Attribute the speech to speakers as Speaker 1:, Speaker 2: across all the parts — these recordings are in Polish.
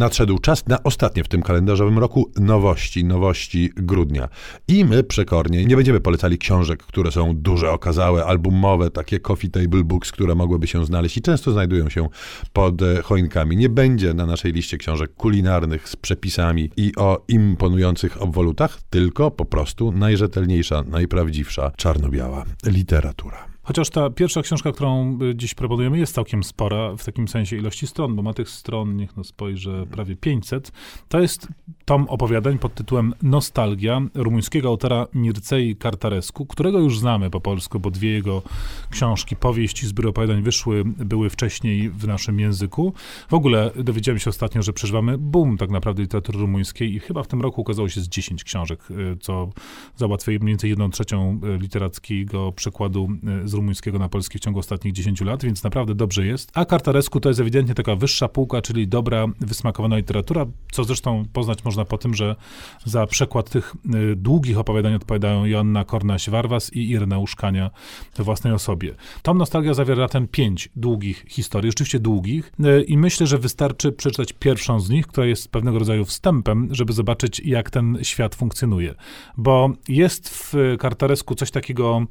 Speaker 1: nadszedł czas na ostatnie w tym kalendarzowym roku nowości, nowości grudnia. I my przekornie nie będziemy polecali książek, które są duże, okazałe, albumowe, takie coffee table books, które mogłyby się znaleźć i często znajdują się pod e, choinkami. Nie będzie na naszej liście książek kulinarnych z przepisami i o imponujących obwolutach, tylko po prostu najrzetelniejsza, najprawdziwsza czarno-biała literatura.
Speaker 2: Chociaż ta pierwsza książka, którą y, dziś proponujemy, jest całkiem spora w takim sensie ilości stron, bo ma tych stron, niech no spojrzę, prawie 500. To jest tom opowiadań pod tytułem Nostalgia rumuńskiego autora Mircei Kartaresku, którego już znamy po polsku, bo dwie jego książki, powieści z opowiadań wyszły, były wcześniej w naszym języku. W ogóle dowiedziałem się ostatnio, że przeżywamy boom tak naprawdę literatury rumuńskiej i chyba w tym roku ukazało się z 10 książek, y, co załatwia mniej więcej jedną trzecią y, literackiego przekładu z rumuńskiego na polski w ciągu ostatnich 10 lat, więc naprawdę dobrze jest. A Kartaresku to jest ewidentnie taka wyższa półka, czyli dobra, wysmakowana literatura, co zresztą poznać można po tym, że za przekład tych y, długich opowiadań odpowiadają Joanna Kornaś-Warwas i Ireneusz Kania we własnej osobie. Tom Nostalgia zawiera ten pięć długich historii, rzeczywiście długich y, i myślę, że wystarczy przeczytać pierwszą z nich, która jest pewnego rodzaju wstępem, żeby zobaczyć, jak ten świat funkcjonuje. Bo jest w Kartaresku coś takiego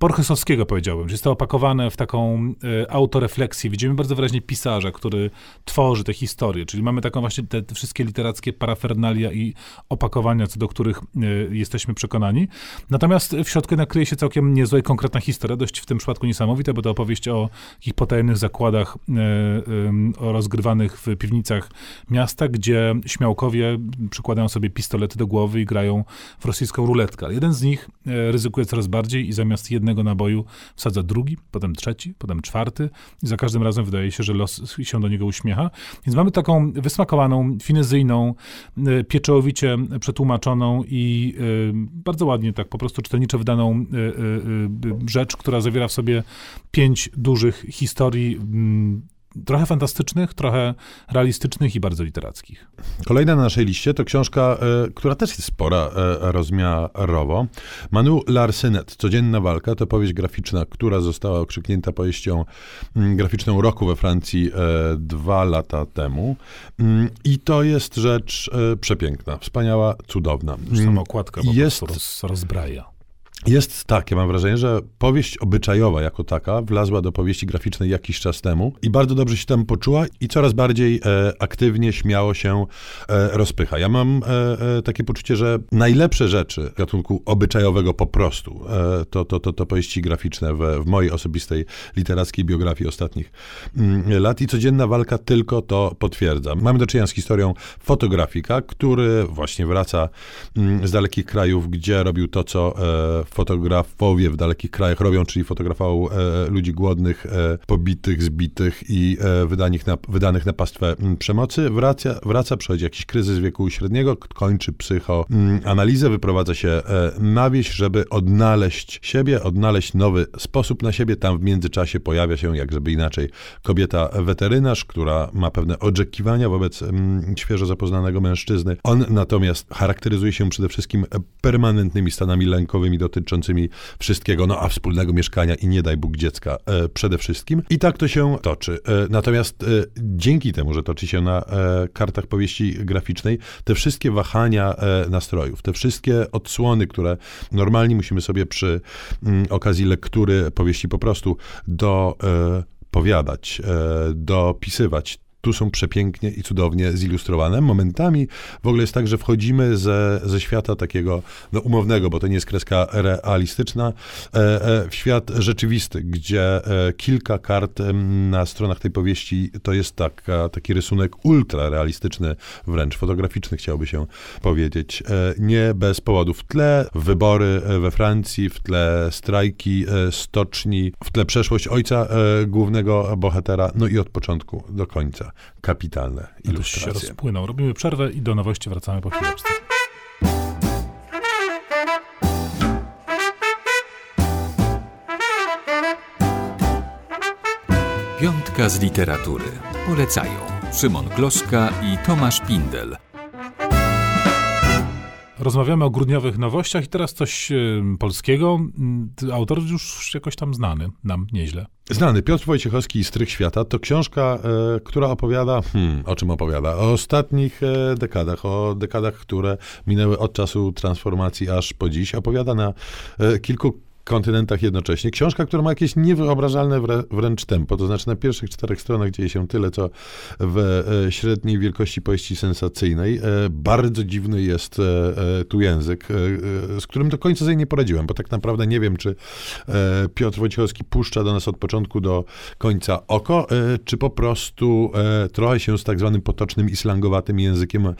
Speaker 2: Borgesowskiego powiedziałbym, że jest to opakowane w taką y, autorefleksję. Widzimy bardzo wyraźnie pisarza, który tworzy te historie, czyli mamy taką właśnie te, te wszystkie literackie parafernalia i opakowania, co do których y, jesteśmy przekonani. Natomiast w środku nakryje się całkiem niezła i konkretna historia, dość w tym przypadku niesamowita, bo to opowieść o takich potajemnych zakładach y, rozgrywanych w piwnicach miasta, gdzie śmiałkowie przykładają sobie pistolety do głowy i grają w rosyjską ruletkę. Jeden z nich ryzykuje coraz bardziej i zamiast jednego naboju wsadza drugi, potem trzeci, potem czwarty i za każdym razem wydaje się, że los się do niego uśmiecha. Więc mamy taką wysmakowaną, finezyjną, e, pieczołowicie przetłumaczoną i e, bardzo ładnie tak po prostu czytelniczo wydaną e, rzecz, która zawiera w sobie pięć dużych historii mm, trochę fantastycznych, trochę realistycznych i bardzo literackich.
Speaker 1: Kolejna na naszej liście to książka, y, która też jest spora y, rozmiarowo. Manu Larsenet, Codzienna walka, to powieść graficzna, która została okrzyknięta powieścią y, graficzną roku we Francji dwa lata temu. I to jest rzecz przepiękna, wspaniała, cudowna.
Speaker 2: Sama okładka po jest, roz, rozbraja.
Speaker 1: Jest tak, ja mam wrażenie, że powieść obyczajowa jako taka wlazła do powieści graficznej jakiś czas temu i bardzo dobrze się tam poczuła i coraz bardziej e, aktywnie, śmiało się e, rozpycha. Ja mam e, e takie poczucie, że najlepsze rzeczy gatunku obyczajowego po prostu e, to, to, to, to powieści graficzne w, w mojej osobistej literackiej biografii ostatnich mm, lat i codzienna walka tylko to potwierdza. Mamy do czynienia z historią fotografika, który właśnie wraca mm, z dalekich krajów, gdzie robił to, co e, fotografowie w dalekich krajach robią, czyli fotografował e, ludzi głodnych, e, pobitych, zbitych i e, wydanych na, wydanych na pastwę m, przemocy. Wraca, wraca, przechodzi jakiś kryzys wieku średniego, kończy psychoanalizę, wyprowadza się e, na wieś, żeby odnaleźć siebie, odnaleźć nowy sposób na siebie. Tam w międzyczasie pojawia się, jak żeby inaczej, kobieta weterynarz, która ma pewne oczekiwania wobec m, świeżo zapoznanego mężczyzny. On natomiast charakteryzuje się przede wszystkim permanentnymi stanami lękowymi dotyczącymi dotyczącymi wszystkiego, no a wspólnego mieszkania i nie daj Bóg dziecka e, przede wszystkim. I tak to się toczy. E, natomiast e, dzięki temu, że toczy się na e, kartach powieści graficznej, te wszystkie wahania e, nastrojów, te wszystkie odsłony, które normalnie musimy sobie przy m, mm, okazji lektury powieści po prostu do e, powiadać, dopisywać tu są przepięknie i cudownie zilustrowane. Momentami w ogóle jest tak, że wchodzimy ze, ze świata takiego no, umownego, bo to nie jest kreska realistyczna, e, e, w świat rzeczywisty, gdzie e, kilka kart na stronach tej powieści to jest taka, taki rysunek ultra realistyczny, wręcz fotograficzny chciałby się powiedzieć. Nie bez powodu. W tle wybory we Francji, w tle strajki stoczni, w tle przeszłość ojca głównego bohatera, no i od początku do końca kapitalne ilustracje.
Speaker 2: No się rozpłynął. Robimy przerwę i do nowości wracamy po chwileczce.
Speaker 3: Piątka z literatury. Polecają Szymon Gloszka i Tomasz Pindel.
Speaker 2: Rozmawiamy o grudniowych nowościach i teraz coś y, polskiego. Autor już jakoś tam znany nam nieźle.
Speaker 1: Znany Piotr Wojciechowski Strych Świata to książka, e, która opowiada, hmm, o czym opowiada? O ostatnich e, dekadach, o dekadach, które minęły od czasu transformacji aż po dziś. Opowiada na e, kilku kontynentach jednocześnie. Książka, która ma jakieś niewyobrażalne wrę- wręcz tempo, to znaczy na pierwszych czterech stronach dzieje się tyle, co w e, średniej wielkości powieści sensacyjnej. E, bardzo dziwny jest e, tu język, z którym do końca sobie nie poradziłem, bo tak naprawdę nie wiem, czy Piotr Wojciechowski puszcza do nas od początku do końca oko, czy po prostu trochę się z tak zwanym potocznym i slangowatym językiem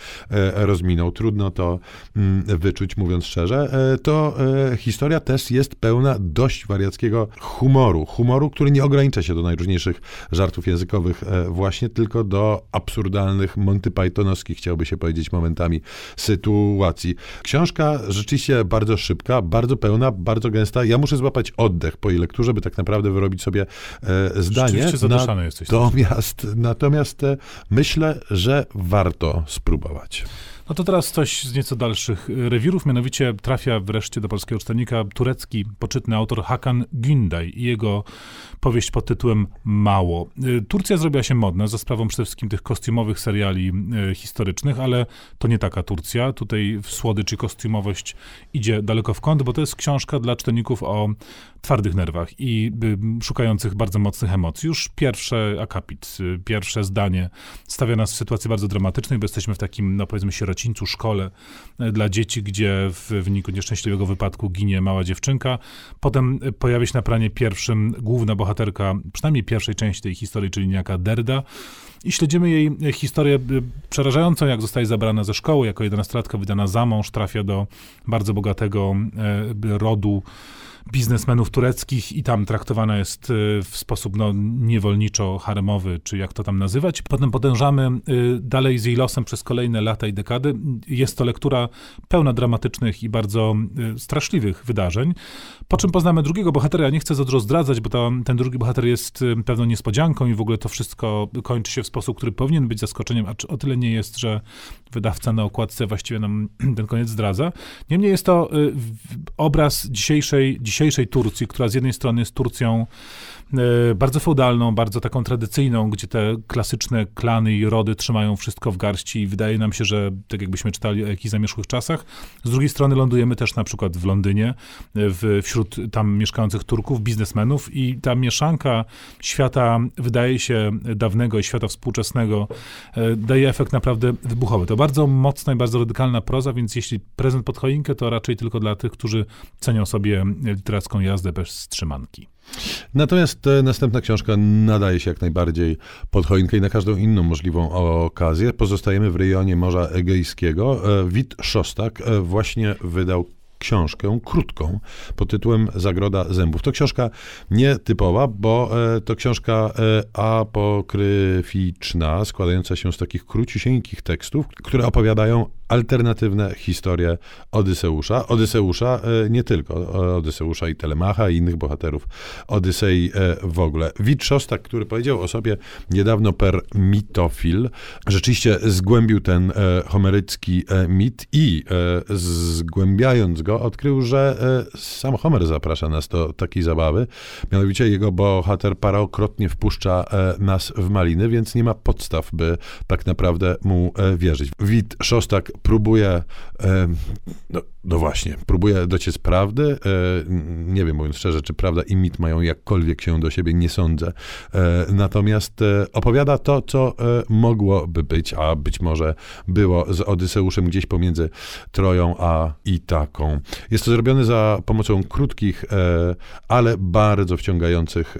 Speaker 1: rozminął. Trudno to mm, wyczuć, mówiąc szczerze. To historia też jest pełna dość wariackiego humoru. Humoru, który nie ogranicza się do najróżniejszych żartów językowych, e, właśnie tylko do absurdalnych, Monty Pythonowskich, chciałby się powiedzieć momentami, sytuacji. Książka rzeczywiście bardzo szybka, bardzo pełna, bardzo gęsta. Ja muszę złapać oddech po jej lekturze, by tak naprawdę wyrobić sobie e, zdanie.
Speaker 2: Zadyszany jesteś.
Speaker 1: Natomiast, natomiast e, myślę, że warto spróbować.
Speaker 2: No to teraz coś z nieco dalszych y, rewirów, mianowicie trafia wreszcie do polskiego czytelnika turecki, poczytny autor Hakan Günday i jego powieść pod tytułem Mało. Y, Turcja zrobiła się modna za sprawą przede wszystkim tych kostiumowych seriali y, historycznych, ale to nie taka Turcja. Tutaj w słodycz i kostiumowość idzie daleko w kąt, bo to jest książka dla czytelników o twardych nerwach i szukających bardzo mocnych emocji. Już pierwszy akapit, pierwsze zdanie stawia nas w sytuacji bardzo dramatycznej, bo jesteśmy w takim, no powiedzmy, sierocińcu, szkole y, dla dzieci, gdzie w wyniku nieszczęśliwego wypadku ginie mała dziewczynka. Potem y, pojawia się na planie pierwszym główna bohaterka, przynajmniej pierwszej części tej historii, czyli niejaka Derda. I śledzimy jej y, historię przerażającą, jak zostaje zabrana ze szkoły, jako jedenastolatka wydana za mąż, trafia do bardzo bogatego rodu biznesmenów tureckich i tam traktowana jest w sposób no, niewolniczo-haremowy, czy jak to tam nazywać. Potem podążamy dalej z jej losem przez kolejne lata i dekady. Jest to lektura pełna dramatycznych i bardzo y, straszliwych wydarzeń. Po czym poznamy drugiego bohatera. Ja nie chcę za dużo zdradzać, bo to, ten drugi bohater jest y, pewną niespodzianką i w ogóle to wszystko kończy się w sposób, który powinien być zaskoczeniem, a o tyle nie jest, że wydawca na okładce właściwie nam ten koniec zdradza. Niemniej jest to w- obraz dzisiejszej, dzisiejszej Turcji, która z jednej strony jest Turcją bardzo feudalną, bardzo taką tradycyjną, gdzie te klasyczne klany i rody trzymają wszystko w garści i wydaje nam się, że tak jakbyśmy czytali o jakichś zamierzchłych czasach. Z drugiej strony lądujemy też na przykład w Londynie, w, wśród tam mieszkających Turków, biznesmenów i ta mieszanka świata, wydaje się, dawnego i świata współczesnego e, daje efekt naprawdę wybuchowy. To bardzo mocna i bardzo radykalna proza, więc jeśli prezent pod choinkę, to raczej tylko dla tych, którzy cenią sobie literacką jazdę bez wstrzymanki.
Speaker 1: Natomiast e, następna książka nadaje się jak najbardziej pod choinkę i na każdą inną możliwą okazję. Pozostajemy w rejonie Morza Egejskiego. E, Wit Szostak e, właśnie wydał książkę krótką pod tytułem Zagroda Zębów. To książka nietypowa, bo to książka apokryficzna, składająca się z takich króciusieńkich tekstów, które opowiadają alternatywne historie Odyseusza. Odyseusza e, nie tylko, e, Odyseusza i Telemacha i innych bohaterów Odysei e, w ogóle. Wit Szostak, który powiedział o sobie niedawno per mitofil, rzeczywiście zgłębił ten homerycki mit i zgłębiając go odkrył, że sam Homer zaprasza nas do takiej zabawy. Mianowicie jego bohater parokrotnie wpuszcza nas w maliny, więc nie ma podstaw, by tak naprawdę mu wierzyć. Wit Szostak próbuje, no, no właśnie, próbuje dociec prawdy. E, nie wiem, mówiąc szczerze, czy prawda i mit mają jakkolwiek się do siebie, nie sądzę. E, natomiast e, opowiada to, co mogłoby być, a być może było z Odyseuszem gdzieś pomiędzy Troją a Itaką. Jest to zrobione za pomocą krótkich, ale bardzo wciągających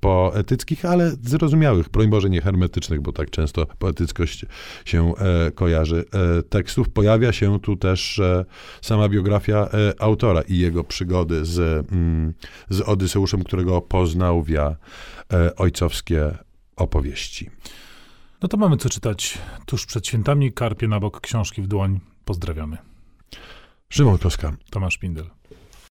Speaker 1: poetyckich, ale zrozumiałych, broń Boże nie hermetycznych, bo tak często poetyckość się kojarzy e, tekstów. Pojawia się tu też e, sama biografia e, autora i jego przygody z, mm, z Odyseuszem, którego poznał via e, ojcowskie opowieści.
Speaker 2: No to mamy co czytać tuż przed świętami. Karpie na bok, książki w dłoń. Pozdrawiamy.
Speaker 1: Szymon Kloska.
Speaker 2: Tomasz Pindel.